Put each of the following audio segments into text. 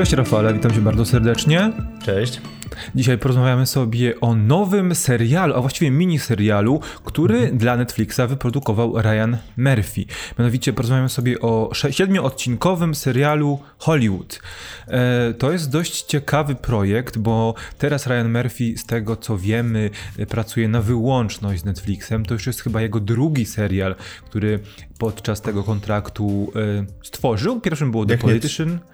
Cześć Rafale, witam cię bardzo serdecznie. Cześć. Dzisiaj porozmawiamy sobie o nowym serialu, a właściwie mini serialu, który mhm. dla Netflixa wyprodukował Ryan Murphy. Mianowicie porozmawiamy sobie o siedmioodcinkowym serialu Hollywood. E, to jest dość ciekawy projekt, bo teraz Ryan Murphy, z tego co wiemy, pracuje na wyłączność z Netflixem. To już jest chyba jego drugi serial, który podczas tego kontraktu e, stworzył. Pierwszym było The Politician. E,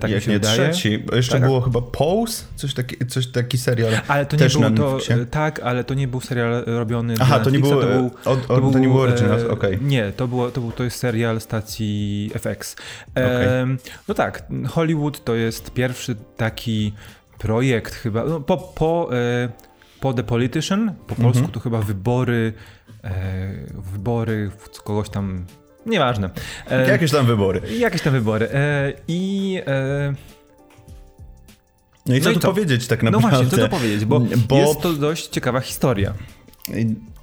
tak Jak mi się nie wydaje. trzeci. Jeszcze tak. było chyba Pose, coś taki, coś taki serial. Ale to nie był to, tak, ale to nie był serial robiony Aha, to nie, było, to, był, to, był, to nie był original, e, okej. Okay. Nie, to, było, to, był, to jest serial stacji FX. E, okay. No tak, Hollywood to jest pierwszy taki projekt chyba, no, po, po, e, po The Politician, po polsku mhm. to chyba wybory, e, wybory kogoś tam Nieważne. E, jakieś tam wybory. Jakieś tam wybory. E, I... E, no i co no tu powiedzieć tak naprawdę? No właśnie, co tu powiedzieć, bo, bo, jest to dość ciekawa historia.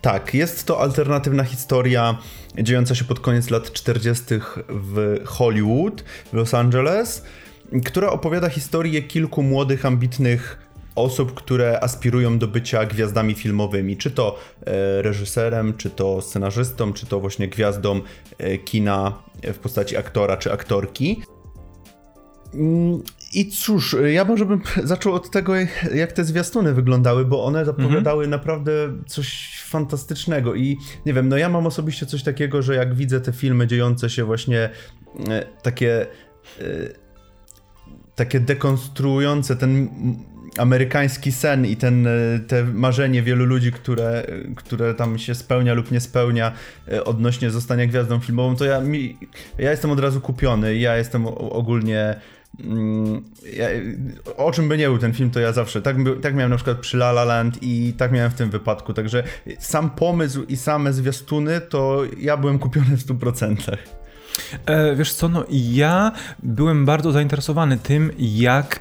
Tak, jest to alternatywna historia dziejąca się pod koniec lat 40. w Hollywood, w Los Angeles, która opowiada historię kilku młodych, ambitnych osób, które aspirują do bycia gwiazdami filmowymi, czy to e, reżyserem, czy to scenarzystą, czy to właśnie gwiazdą e, kina w postaci aktora czy aktorki. Mm, I cóż, ja może bym zaczął od tego, jak te zwiastuny wyglądały, bo one zapowiadały mhm. naprawdę coś fantastycznego. I nie wiem, no ja mam osobiście coś takiego, że jak widzę te filmy dziejące się właśnie e, takie. takie dekonstruujące ten amerykański sen i ten, e, te marzenie wielu ludzi, które, które tam się spełnia lub nie spełnia e, odnośnie zostania gwiazdą filmową, to ja, mi, ja jestem od razu kupiony. Ja jestem ogólnie. Mm, ja, o czym by nie był ten film, to ja zawsze. Tak, tak miałem na przykład przy La La Land i tak miałem w tym wypadku. Także sam pomysł i same zwiastuny, to ja byłem kupiony w 100%. E, wiesz co, no ja byłem bardzo zainteresowany tym, jak e,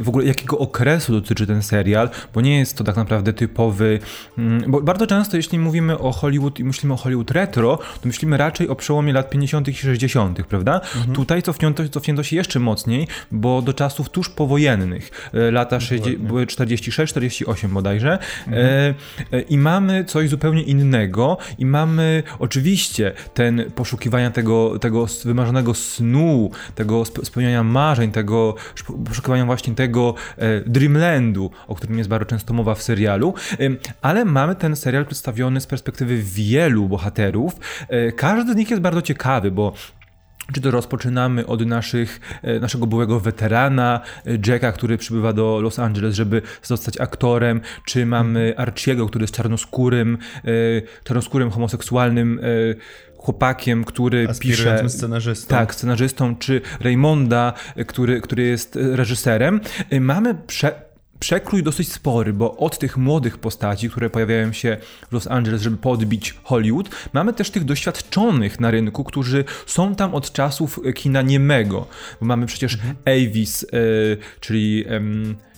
w ogóle jakiego okresu dotyczy ten serial, bo nie jest to tak naprawdę typowy, mm, bo bardzo często jeśli mówimy o Hollywood i myślimy o Hollywood retro, to myślimy raczej o przełomie lat 50. i 60., prawda? Mhm. Tutaj cofnięto, cofnięto się jeszcze mocniej, bo do czasów tuż powojennych, e, lata 46-48 bodajże mhm. i mamy coś zupełnie innego i mamy oczywiście ten poszukiwania tego tego wymarzonego snu, tego spełniania marzeń, tego poszukiwania właśnie tego e, Dreamlandu, o którym jest bardzo często mowa w serialu, ale mamy ten serial przedstawiony z perspektywy wielu bohaterów. E, każdy z nich jest bardzo ciekawy, bo czy to rozpoczynamy od naszych, e, naszego byłego weterana Jacka, który przybywa do Los Angeles, żeby zostać aktorem, czy mamy Archiego, który jest czarnoskórym, czarnoskórym homoseksualnym chłopakiem, który pisze. scenarzystą. Tak, scenarzystą, czy Raymonda, który, który jest reżyserem. Mamy prze przekrój dosyć spory, bo od tych młodych postaci, które pojawiają się w Los Angeles, żeby podbić Hollywood, mamy też tych doświadczonych na rynku, którzy są tam od czasów kina niemego. Bo mamy przecież mhm. Avis, y, czyli. Y,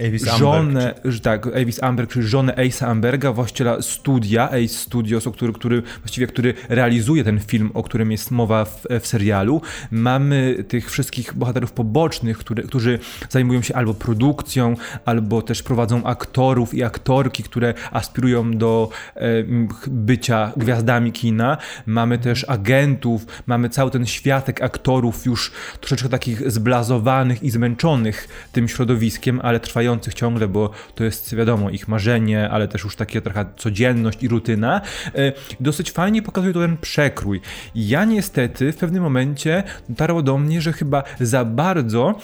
Avis żonę, Amberg, tak, Avis Amberg, czyli żonę Ace'a Amberga, właściciela studia, Ace Studios, o który, który, właściwie, który realizuje ten film, o którym jest mowa w, w serialu. Mamy tych wszystkich bohaterów pobocznych, które, którzy zajmują się albo produkcją, albo też prowadzą aktorów i aktorki, które aspirują do e, bycia gwiazdami kina. Mamy też agentów, mamy cały ten światek aktorów już troszeczkę takich zblazowanych i zmęczonych tym środowiskiem, ale trwają ciągle, bo to jest wiadomo ich marzenie, ale też już takie trochę codzienność i rutyna. E, dosyć fajnie pokazuje to ten przekrój. Ja niestety w pewnym momencie dotarło do mnie, że chyba za bardzo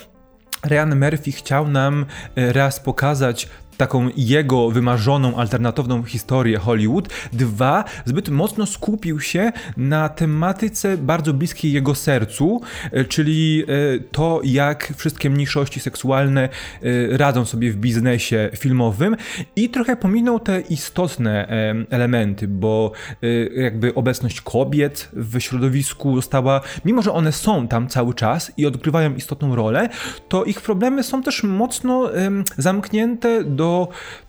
Ryan Murphy chciał nam e, raz pokazać taką jego wymarzoną, alternatywną historię Hollywood. Dwa, zbyt mocno skupił się na tematyce bardzo bliskiej jego sercu, e, czyli e, to, jak wszystkie mniejszości seksualne e, radzą sobie w biznesie filmowym i trochę pominął te istotne elementy, bo jakby obecność kobiet w środowisku została, mimo że one są tam cały czas i odgrywają istotną rolę, to ich problemy są też mocno zamknięte do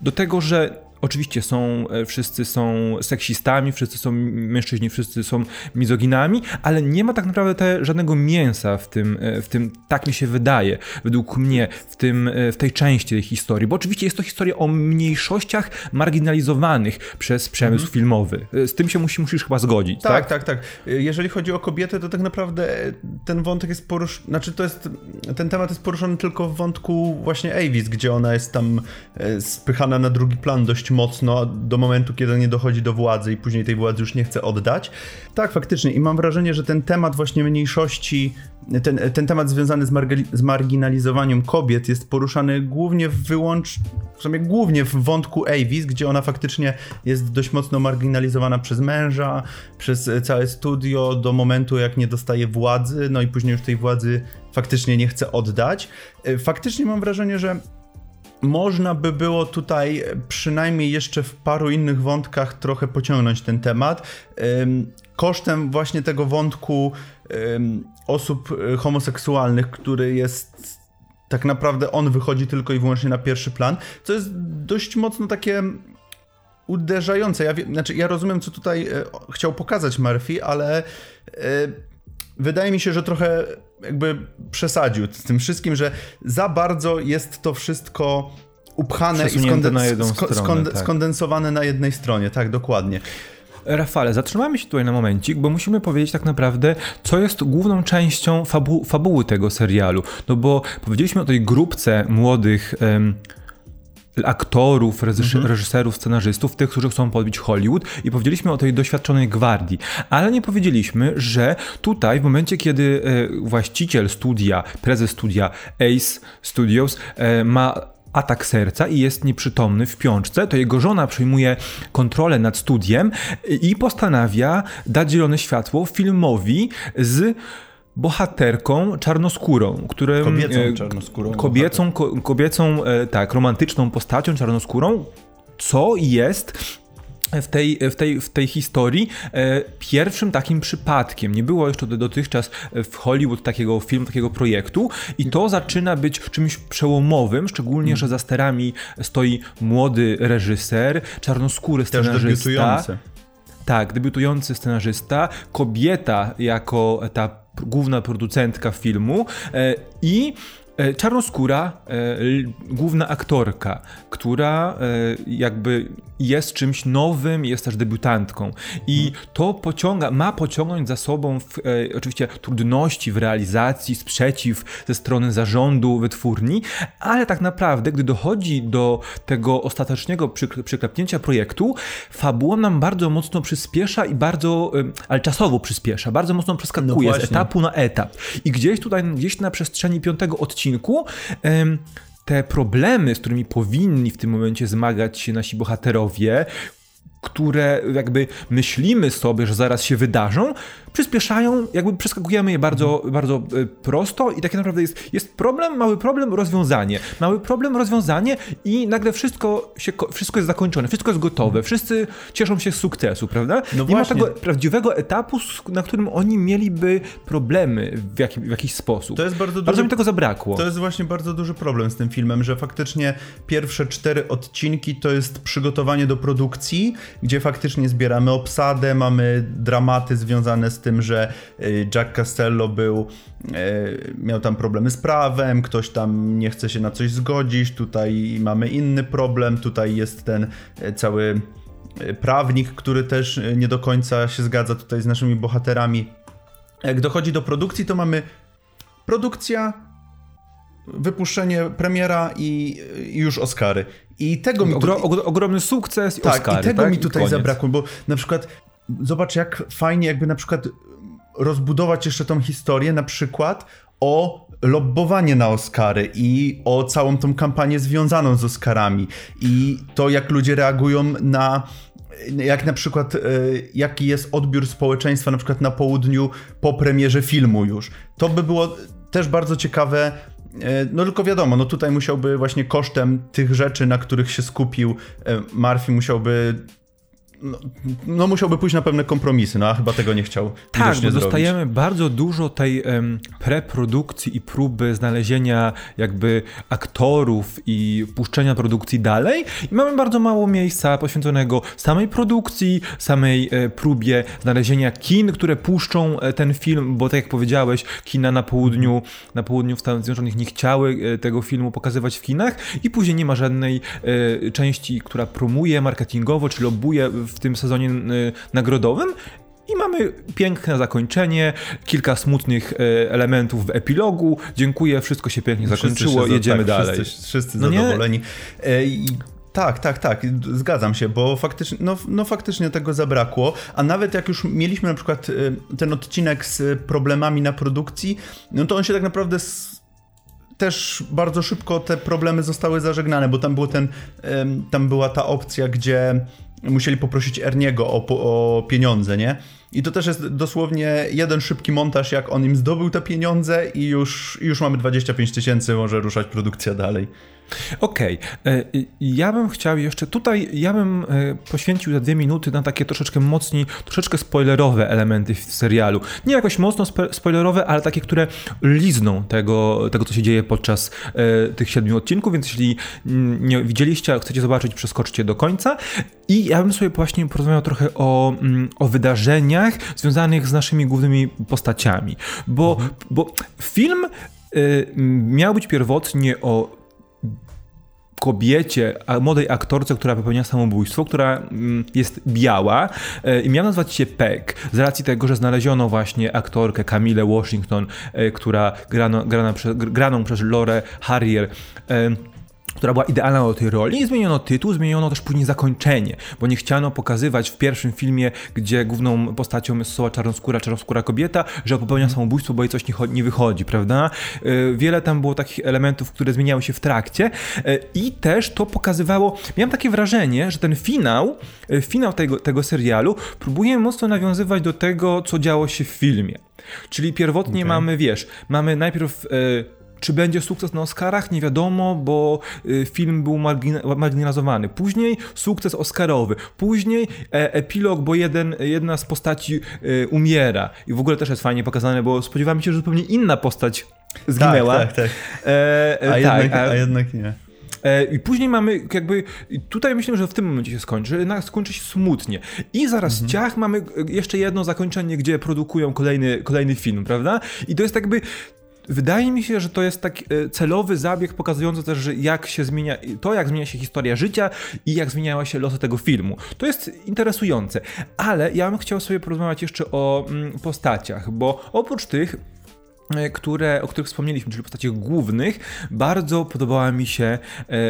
do, tego, że oczywiście są, e, wszyscy są seksistami, wszyscy są mężczyźni, wszyscy są mizoginami, ale nie ma tak naprawdę te, żadnego mięsa w tym, w tym, tak mi się wydaje, według mnie, w, tym, w tej części tej historii, bo oczywiście jest to historia o mniejszościach marginalizowanych przez przemysł mhm. filmowy. Z tym się musi, musisz chyba zgodzić, tak? Tak, tak, tak. Jeżeli chodzi o kobiety, to tak naprawdę ten wątek jest poruszony, znaczy to jest, ten temat jest poruszony tylko w wątku właśnie Avis, gdzie ona jest tam e, spychana na drugi plan dość mocno do momentu, kiedy nie dochodzi do władzy i później tej władzy już nie chce oddać. Tak, faktycznie i mam wrażenie, że ten temat właśnie mniejszości, ten, ten temat związany z, margi, z marginalizowaniem kobiet jest poruszany głównie w wyłącz, w sumie głównie w wątku Avis, gdzie ona faktycznie jest dość mocno marginalizowana przez męża, przez całe studio do momentu, jak nie dostaje władzy, no i później już tej władzy faktycznie nie chce oddać. E, faktycznie mam wrażenie, że można by było tutaj przynajmniej jeszcze w paru innych wątkach trochę pociągnąć ten temat. Kosztem właśnie tego wątku osób e, homoseksualnych, który jest tak naprawdę on wychodzi tylko i wyłącznie na pierwszy plan, co jest dość mocno takie uderzające. Ja, znaczy, ja rozumiem, co tutaj e, chciał pokazać Murphy, ale e, wydaje mi się, że trochę jakby przesadził z tym wszystkim, że za bardzo jest to wszystko upchane i skonden na stronę, skond tak. skondensowane na jednej stronie. Tak, dokładnie. Rafale, zatrzymamy się tutaj na momencik, bo musimy powiedzieć tak naprawdę, co jest główną częścią fabu fabuły tego serialu. No bo powiedzieliśmy o tej grupce młodych aktorów, mhm. reżyserów, scenarzystów, tych, którzy chcą podbić Hollywood i powiedzieliśmy o tej doświadczonej gwardii, ale nie powiedzieliśmy, że tutaj w momencie, kiedy e, właściciel studia, prezes studia Ace Studios e, ma atak serca i jest nieprzytomny w piączce, to jego żona przejmuje kontrolę nad studiem i postanawia dać zielone światło filmowi z bohaterką czarnoskórą, kobiecą e, czarnoskórą. Kobiecą, ko, kobiecą, e, tak, romantyczną postacią czarnoskórą, co jest w tej, w tej, w tej historii e, pierwszym takim przypadkiem. Nie było jeszcze dotychczas w Hollywood takiego filmu, takiego projektu i to zaczyna być czymś przełomowym, szczególnie, że za sterami stoi młody reżyser, czarnoskóry scenarzysta. Tak, debiutujący scenarzysta, kobieta jako ta główna producentka filmu e, i czarnoskóra główna aktorka, która jakby jest czymś nowym, jest też debiutantką. I mhm. to pociąga, ma pociągnąć za sobą w, e, oczywiście trudności w realizacji, sprzeciw ze strony zarządu wytwórni, ale tak naprawdę, gdy dochodzi do tego ostatecznego przyklepnięcia projektu, fabuła nam bardzo mocno przyspiesza i bardzo, e, ale czasowo przyspiesza, bardzo mocno przeskakuje no z etapu na etap. I gdzieś tutaj, gdzieś na przestrzeni piątego odcinku, te problemy, z którymi powinni w tym momencie zmagać się nasi bohaterowie, które jakby myślimy sobie, że zaraz się wydarzą, przyspieszają, jakby przeskakujemy je bardzo, bardzo e, prosto i tak naprawdę jest, jest problem, mały problem, rozwiązanie. Mały problem, rozwiązanie i nagle wszystko, się, wszystko jest zakończone, wszystko jest gotowe, wszyscy cieszą się z sukcesu, prawda? No Nie właśnie. ma tego prawdziwego etapu, na którym oni mieliby problemy w, jaki, w jakiś sposób. To jest bardzo, duży, bardzo mi tego zabrakło. To jest właśnie bardzo duży problem z tym filmem, że faktycznie pierwsze cztery odcinki to jest przygotowanie do produkcji, gdzie faktycznie zbieramy obsadę, mamy dramaty związane z tym, że y, Jack Castello był, y, miał tam problemy z prawem, ktoś tam nie chce się na coś zgodzić, tutaj mamy inny problem, tutaj jest ten y, cały prawnik, który też nie do końca się zgadza tutaj z naszymi bohaterami. Jak dochodzi do produkcji, to mamy produkcja, wypuszczenie premiera i, już Oscary. I tego mi tu... ogromny sukces i tak, Oscary, i tego tak? mi tutaj zabrakło, bo na przykład zobacz jak fajnie jakby na przykład rozbudować jeszcze tą historię na przykład o lobbowanie na Oscary i o całą tą kampanię związaną z Oscarami i to jak ludzie reagują na jak na przykład, e, jaki jest odbiór społeczeństwa na przykład na południu po premierze filmu już. To by było też bardzo ciekawe e, no tylko wiadomo, no tutaj musiałby właśnie kosztem tych rzeczy, na których się skupił e, Murphy, musiałby no, no, musiałby pójść na pewne kompromisy, no a chyba tego nie chciał. Tak, bo dostajemy zrobić. bardzo dużo tej um, preprodukcji i próby znalezienia jakby aktorów i puszczenia produkcji dalej i mamy bardzo mało miejsca poświęconego samej produkcji, samej e, próbie znalezienia kin, które puszczą e, ten film, bo tak jak powiedziałeś, kina na południu, na południu w Stanach Zjednoczonych nie chciały e, tego filmu pokazywać w kinach i później nie ma żadnej e, części, która promuje marketingowo czy lobuje w tym sezonie y, nagrodowym. I mamy piękne zakończenie, kilka smutnych y, elementów w epilogu. Dziękuję, wszystko się pięknie zakończyło, się, jedziemy tak, dalej. Wszyscy, wszyscy no zadowoleni. Nie? Tak, tak, tak, zgadzam się, bo faktycznie, no, no faktycznie tego zabrakło, a nawet jak już mieliśmy na przykład y, ten odcinek z problemami na produkcji, no to on się tak naprawdę też bardzo szybko te problemy zostały zażegnane, bo tam, było ten, tam była ta opcja, gdzie musieli poprosić Erniego o, o pieniądze, nie? I to też jest dosłownie jeden szybki montaż, jak on im zdobył te pieniądze i już, już mamy 25 tysięcy, może ruszać produkcja dalej. Okej, okay. E, ja bym chciał jeszcze, tutaj ja bym e, poświęcił za dwie minuty na takie troszeczkę mocniej, troszeczkę spoilerowe elementy w serialu. Nie jakoś mocno spoilerowe, ale takie, które lizną tego, tego co się dzieje podczas e, tych siedmiu odcinków, więc jeśli nie widzieliście, a chcecie zobaczyć, przeskoczcie do końca. I ja bym sobie właśnie porozmawiał trochę o, mm, o wydarzeniach związanych z naszymi głównymi postaciami, bo, mhm. bo film miał być pierwotnie o kobiecie, młodej aktorce, która popełnia samobójstwo, która mm, jest biała e, i miała nazywać się Peck z racji tego, że znaleziono właśnie aktorkę Camille Washington, e, która grano, grana, graną przez Lore Harrier e, która była idealna do tej roli i zmieniono tytuł, zmieniono też później zakończenie, bo nie chciano pokazywać w pierwszym filmie, gdzie główną postacią jest osoba czarnoskóra, czarnoskóra kobieta, że popełnia samobójstwo, bo jej coś nie, nie wychodzi, prawda? Y, wiele tam było takich elementów, które zmieniały się w trakcie y, i też to pokazywało, miałem takie wrażenie, że ten finał, y, finał tego, tego serialu próbuje mocno nawiązywać do tego, co działo się w filmie. Czyli pierwotnie okay. mamy, wiesz, mamy najpierw czy będzie sukces na Oscarach? Nie wiadomo, bo y, film był marginalizowany. Później sukces Oscarowy. Później e, epilog, bo jeden, jedna z postaci e, umiera. I w ogóle też jest fajnie pokazane, bo spodziewamy się, że zupełnie inna postać zginęła. Tak, tak, tak. E, a, tak jednak, a, a jednak nie. E, I później mamy jakby, tutaj myślę, że w tym momencie się skończy, jednak skończy się smutnie. I zaraz mhm. ciach mamy jeszcze jedno zakończenie, gdzie produkują kolejny, kolejny film, prawda? I to jest jakby Wydaje mi się, że to jest taki e, celowy zabieg pokazujący też, że jak się zmienia, to jak zmienia się historia życia i jak zmieniały się losy tego filmu. To jest interesujące, ale ja bym chciał sobie porozmawiać jeszcze o mm, postaciach, bo oprócz tych które, o których wspomnieliśmy, czyli postaciach głównych, bardzo podobała mi się e,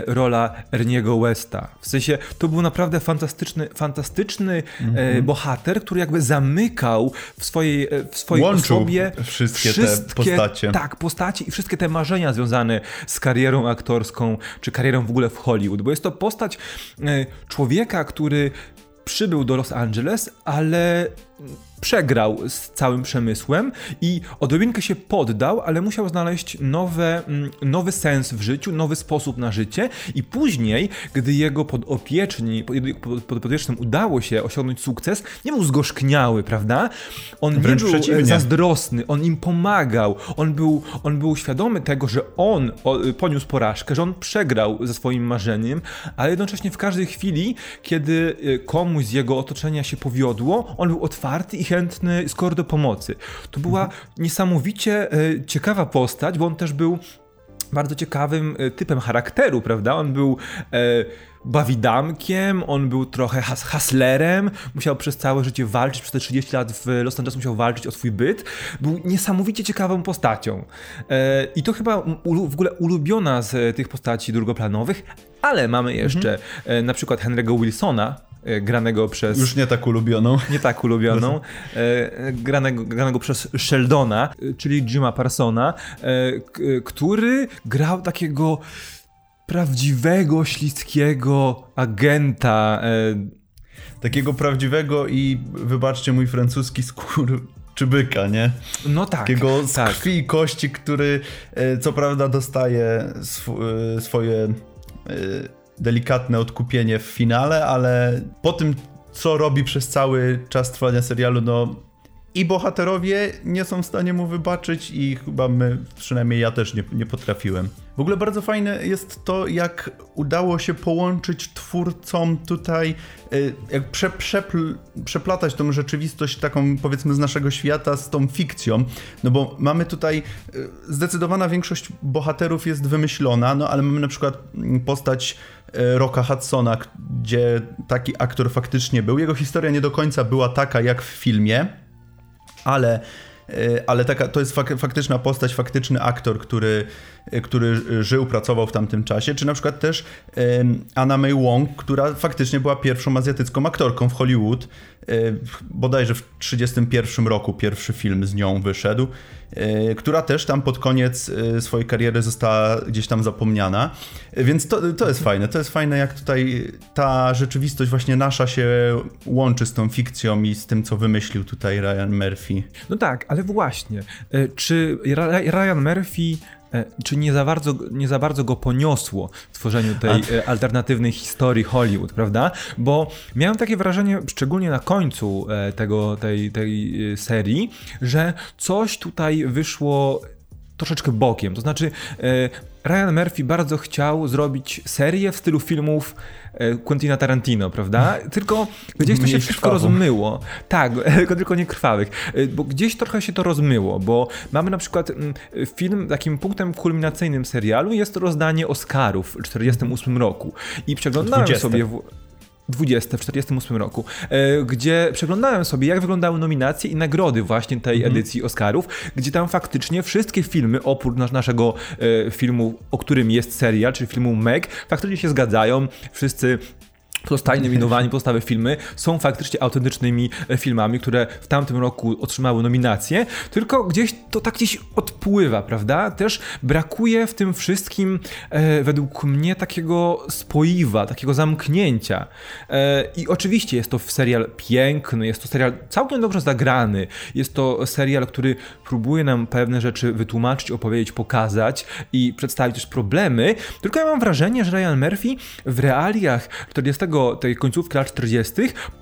rola Erniego Westa. W sensie, to był naprawdę fantastyczny, fantastyczny mm -hmm. bohater, który jakby zamykał w swojej, w swojej Łączył osobie wszystkie, wszystkie te postacie. Tak, postacie i wszystkie te marzenia związane z karierą aktorską, czy karierą w ogóle w Hollywood, bo jest to postać człowieka, który przybył do Los Angeles, ale przegrał z całym przemysłem i odrobinkę się poddał, ale musiał znaleźć nowe, mm, nowy sens w życiu, nowy sposób na życie i później, gdy jego podopieczni, podopiecznym udało się osiągnąć sukces, nie był zgorzkniały, prawda? On Wręcz nie był przeciwnie. zazdrosny, on im pomagał, on był, on był świadomy tego, że on poniósł porażkę, że on przegrał ze swoim marzeniem, ale jednocześnie w każdej chwili, kiedy y, komuś z jego otoczenia się powiodło, on był otwarty i chętny skoro do pomocy. To była mhm. niesamowicie e, ciekawa postać, bo on też był bardzo ciekawym e, typem charakteru, prawda? On był e, bawidamkiem, on był trochę has haslerem, musiał przez całe życie walczyć, przez te 30 lat w Los Angeles musiał walczyć o swój byt. Był niesamowicie ciekawą postacią. E, I to chyba w ogóle ulubiona z tych postaci drugoplanowych, ale mamy jeszcze mhm. e, na przykład Henry'ego Wilsona, E, granego przez... Już nie tak ulubioną. Nie tak ulubioną. E, granego, granego przez Sheldona, e, czyli Jima Parsona, który grał takiego prawdziwego, śliskiego agenta. Takiego prawdziwego i wybaczcie mój francuski skór czybyka, nie? No tak. Takiego z tak. krwi i kości, który co prawda dostaje sw swoje delikatne odkupienie w finale, ale po tym co robi przez cały czas trwania serialu, no i bohaterowie nie są w stanie mu wybaczyć i chyba my, przynajmniej ja też nie, nie potrafiłem. W ogóle bardzo fajne jest to, jak udało się połączyć twórcom tutaj, y, jak prze, przepl, przeplatać tą rzeczywistość taką powiedzmy z naszego świata z tą fikcją, no bo mamy tutaj, y, zdecydowana większość bohaterów jest wymyślona, no ale mamy na przykład mm, postać y, Rocka Hudsona, gdzie taki aktor faktycznie był. Jego historia nie do końca była taka jak w filmie, ale e, ale taka, to jest fak, faktyczna postać, faktyczny aktor, który, który żył, pracował w tamtym czasie, czy na przykład też Anna May Wong, która faktycznie była pierwszą azjatycką aktorką w Hollywood, E, bodajże w 1931 roku pierwszy film z nią wyszedł, e, która też tam pod koniec swojej kariery została gdzieś tam zapomniana. Więc to, to jest fajne. To jest fajne, jak tutaj ta rzeczywistość właśnie nasza się łączy z tą fikcją i z tym, co wymyślił tutaj Ryan Murphy. No tak, ale właśnie, czy Ryan Murphy czy nie za bardzo, nie za bardzo go poniosło w tworzeniu tej A... alternatywnej historii Hollywood, prawda? Bo miałem takie wrażenie, szczególnie na końcu e, tego, tej, tej e, serii, że coś tutaj wyszło troszeczkę bokiem. To znaczy, Ryan Murphy bardzo chciał zrobić serię w stylu filmów E, Quentina Tarantino, prawda? Tylko gdzieś to się wszystko rozmyło. Tak, tylko nie krwawych. E, bo gdzieś trochę się to rozmyło, bo mamy na przykład mm, film, takim punktem kulminacyjnym serialu jest rozdanie Oscarów w 1948 roku. I przeglądałem 20. sobie... W... 20 w 48 roku, e, gdzie przeglądałem sobie, jak wyglądały nominacje i nagrody właśnie tej mm -hmm. edycji Oscarów, gdzie tam faktycznie wszystkie filmy, oprócz naszego e, filmu, o którym jest serial, czyli filmu Meg, faktycznie się zgadzają. Wszyscy zostali nominowani pozostałe filmy są faktycznie autentycznymi e, filmami, które w tamtym roku otrzymały nominacje, tylko gdzieś to tak gdzieś odpływa, prawda? Też brakuje w tym wszystkim e, według mnie takiego spoiwa, takiego zamknięcia. E, I oczywiście jest to serial piękny, jest to serial całkiem dobrze zagrany, jest to serial, który próbuje nam pewne rzeczy wytłumaczyć, opowiedzieć, pokazać i przedstawić też problemy, tylko ja mam wrażenie, że Ryan Murphy w realiach 40 tej końcówki lat 40.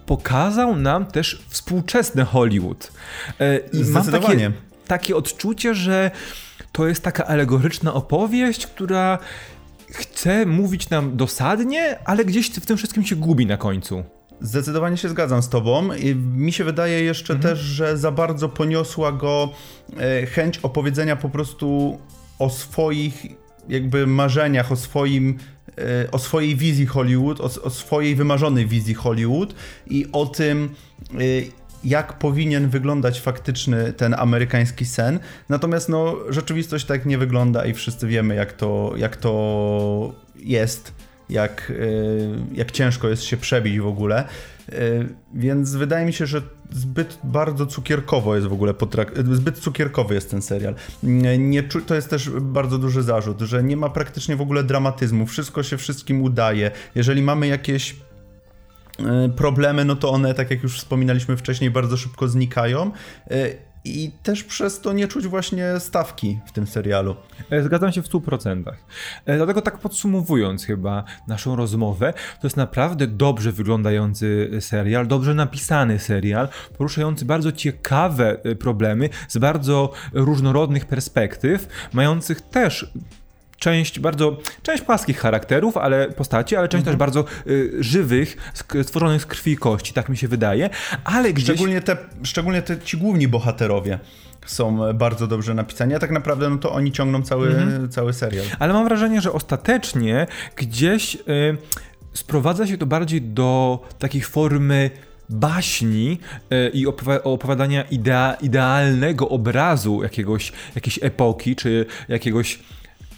pokazał nam też współczesny Hollywood. E, I mam takie, takie odczucie, że to jest taka alegoryczna opowieść, która chce mówić nam dosadnie, ale gdzieś w tym wszystkim się gubi na końcu. Zdecydowanie się zgadzam z tobą. Mi się wydaje jeszcze mhm. też, że za bardzo poniosła go e, chęć opowiedzenia po prostu o swoich jakby marzeniach, o swoim o swojej wizji Hollywood, o, o, swojej wymarzonej wizji Hollywood i o tym, y, jak powinien wyglądać faktyczny ten amerykański sen. Natomiast no, rzeczywistość tak nie wygląda i wszyscy wiemy, jak to, jak to jest, jak, y, jak ciężko jest się przebić w ogóle. Y, więc wydaje mi się, że zbyt bardzo cukierkowo jest w ogóle potrak- zbyt cukierkowy jest ten serial. Nie, to jest też bardzo duży zarzut, że nie ma praktycznie w ogóle dramatyzmu, wszystko się wszystkim udaje. Jeżeli mamy jakieś y, problemy, no to one, tak jak już wspominaliśmy wcześniej, bardzo szybko znikają y, i też przez to nie czuć właśnie stawki w tym serialu. E, zgadzam się w 100%. E, dlatego tak podsumowując chyba naszą rozmowę, to jest naprawdę dobrze wyglądający serial, dobrze napisany serial, poruszający bardzo ciekawe e, problemy z bardzo różnorodnych perspektyw, mających też część bardzo, część płaskich charakterów, ale postaci, ale część mhm. też bardzo y, żywych, stworzonych z krwi i kości, tak mi się wydaje, ale gdzieś... Szczególnie te, szczególnie te ci główni bohaterowie są bardzo dobrze napisani, a tak naprawdę no to oni ciągną cały, mhm. cały serial. Ale mam wrażenie, że ostatecznie gdzieś y, sprowadza się to bardziej do takich formy baśni y, i opowiadania idea, idealnego obrazu jakiegoś, jakiejś epoki, czy jakiegoś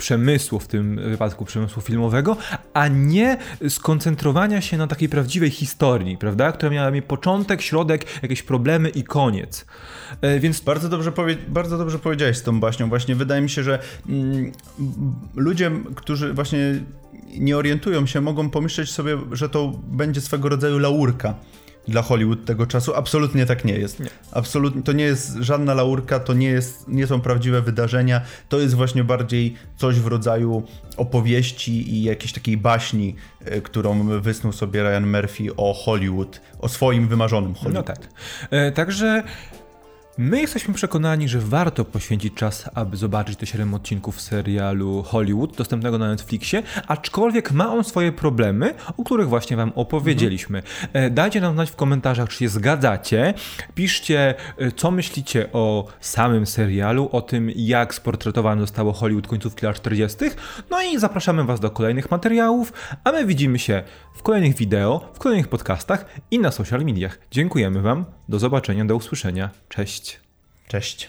przemysłu, w tym wypadku przemysłu filmowego, a nie skoncentrowania się na takiej prawdziwej historii, prawda? Która miała mieć początek, środek, jakieś problemy i koniec. E, więc bardzo dobrze, powie, bardzo dobrze powiedziałeś z tą baśnią. Właśnie wydaje mi się, że mm, ludzie, którzy właśnie nie orientują się, mogą pomyśleć sobie, że to będzie swego rodzaju laurka dla Hollywood tego czasu. Absolutnie tak nie jest. Nie. Absolutnie, to nie jest żadna laurka, to nie, jest, nie są prawdziwe wydarzenia, to jest właśnie bardziej coś w rodzaju opowieści i jakiejś takiej baśni, e, którą wysnuł sobie Ryan Murphy o Hollywood, o swoim wymarzonym Hollywood. No tak. E, także My jesteśmy przekonani, że warto poświęcić czas, aby zobaczyć te 7 odcinków serialu Hollywood, dostępnego na Netflixie, aczkolwiek ma on swoje problemy, o których właśnie Wam opowiedzieliśmy. Mhm. Dajcie nam znać w komentarzach, czy się zgadzacie. Piszcie, e, co myślicie o samym serialu, o tym, jak sportretowane zostało Hollywood końcówki lat 40. No i zapraszamy Was do kolejnych materiałów, a my widzimy się w kolejnych wideo, w kolejnych podcastach i na social mediach. Dziękujemy Wam. Do zobaczenia, do usłyszenia. Cześć. Cześć.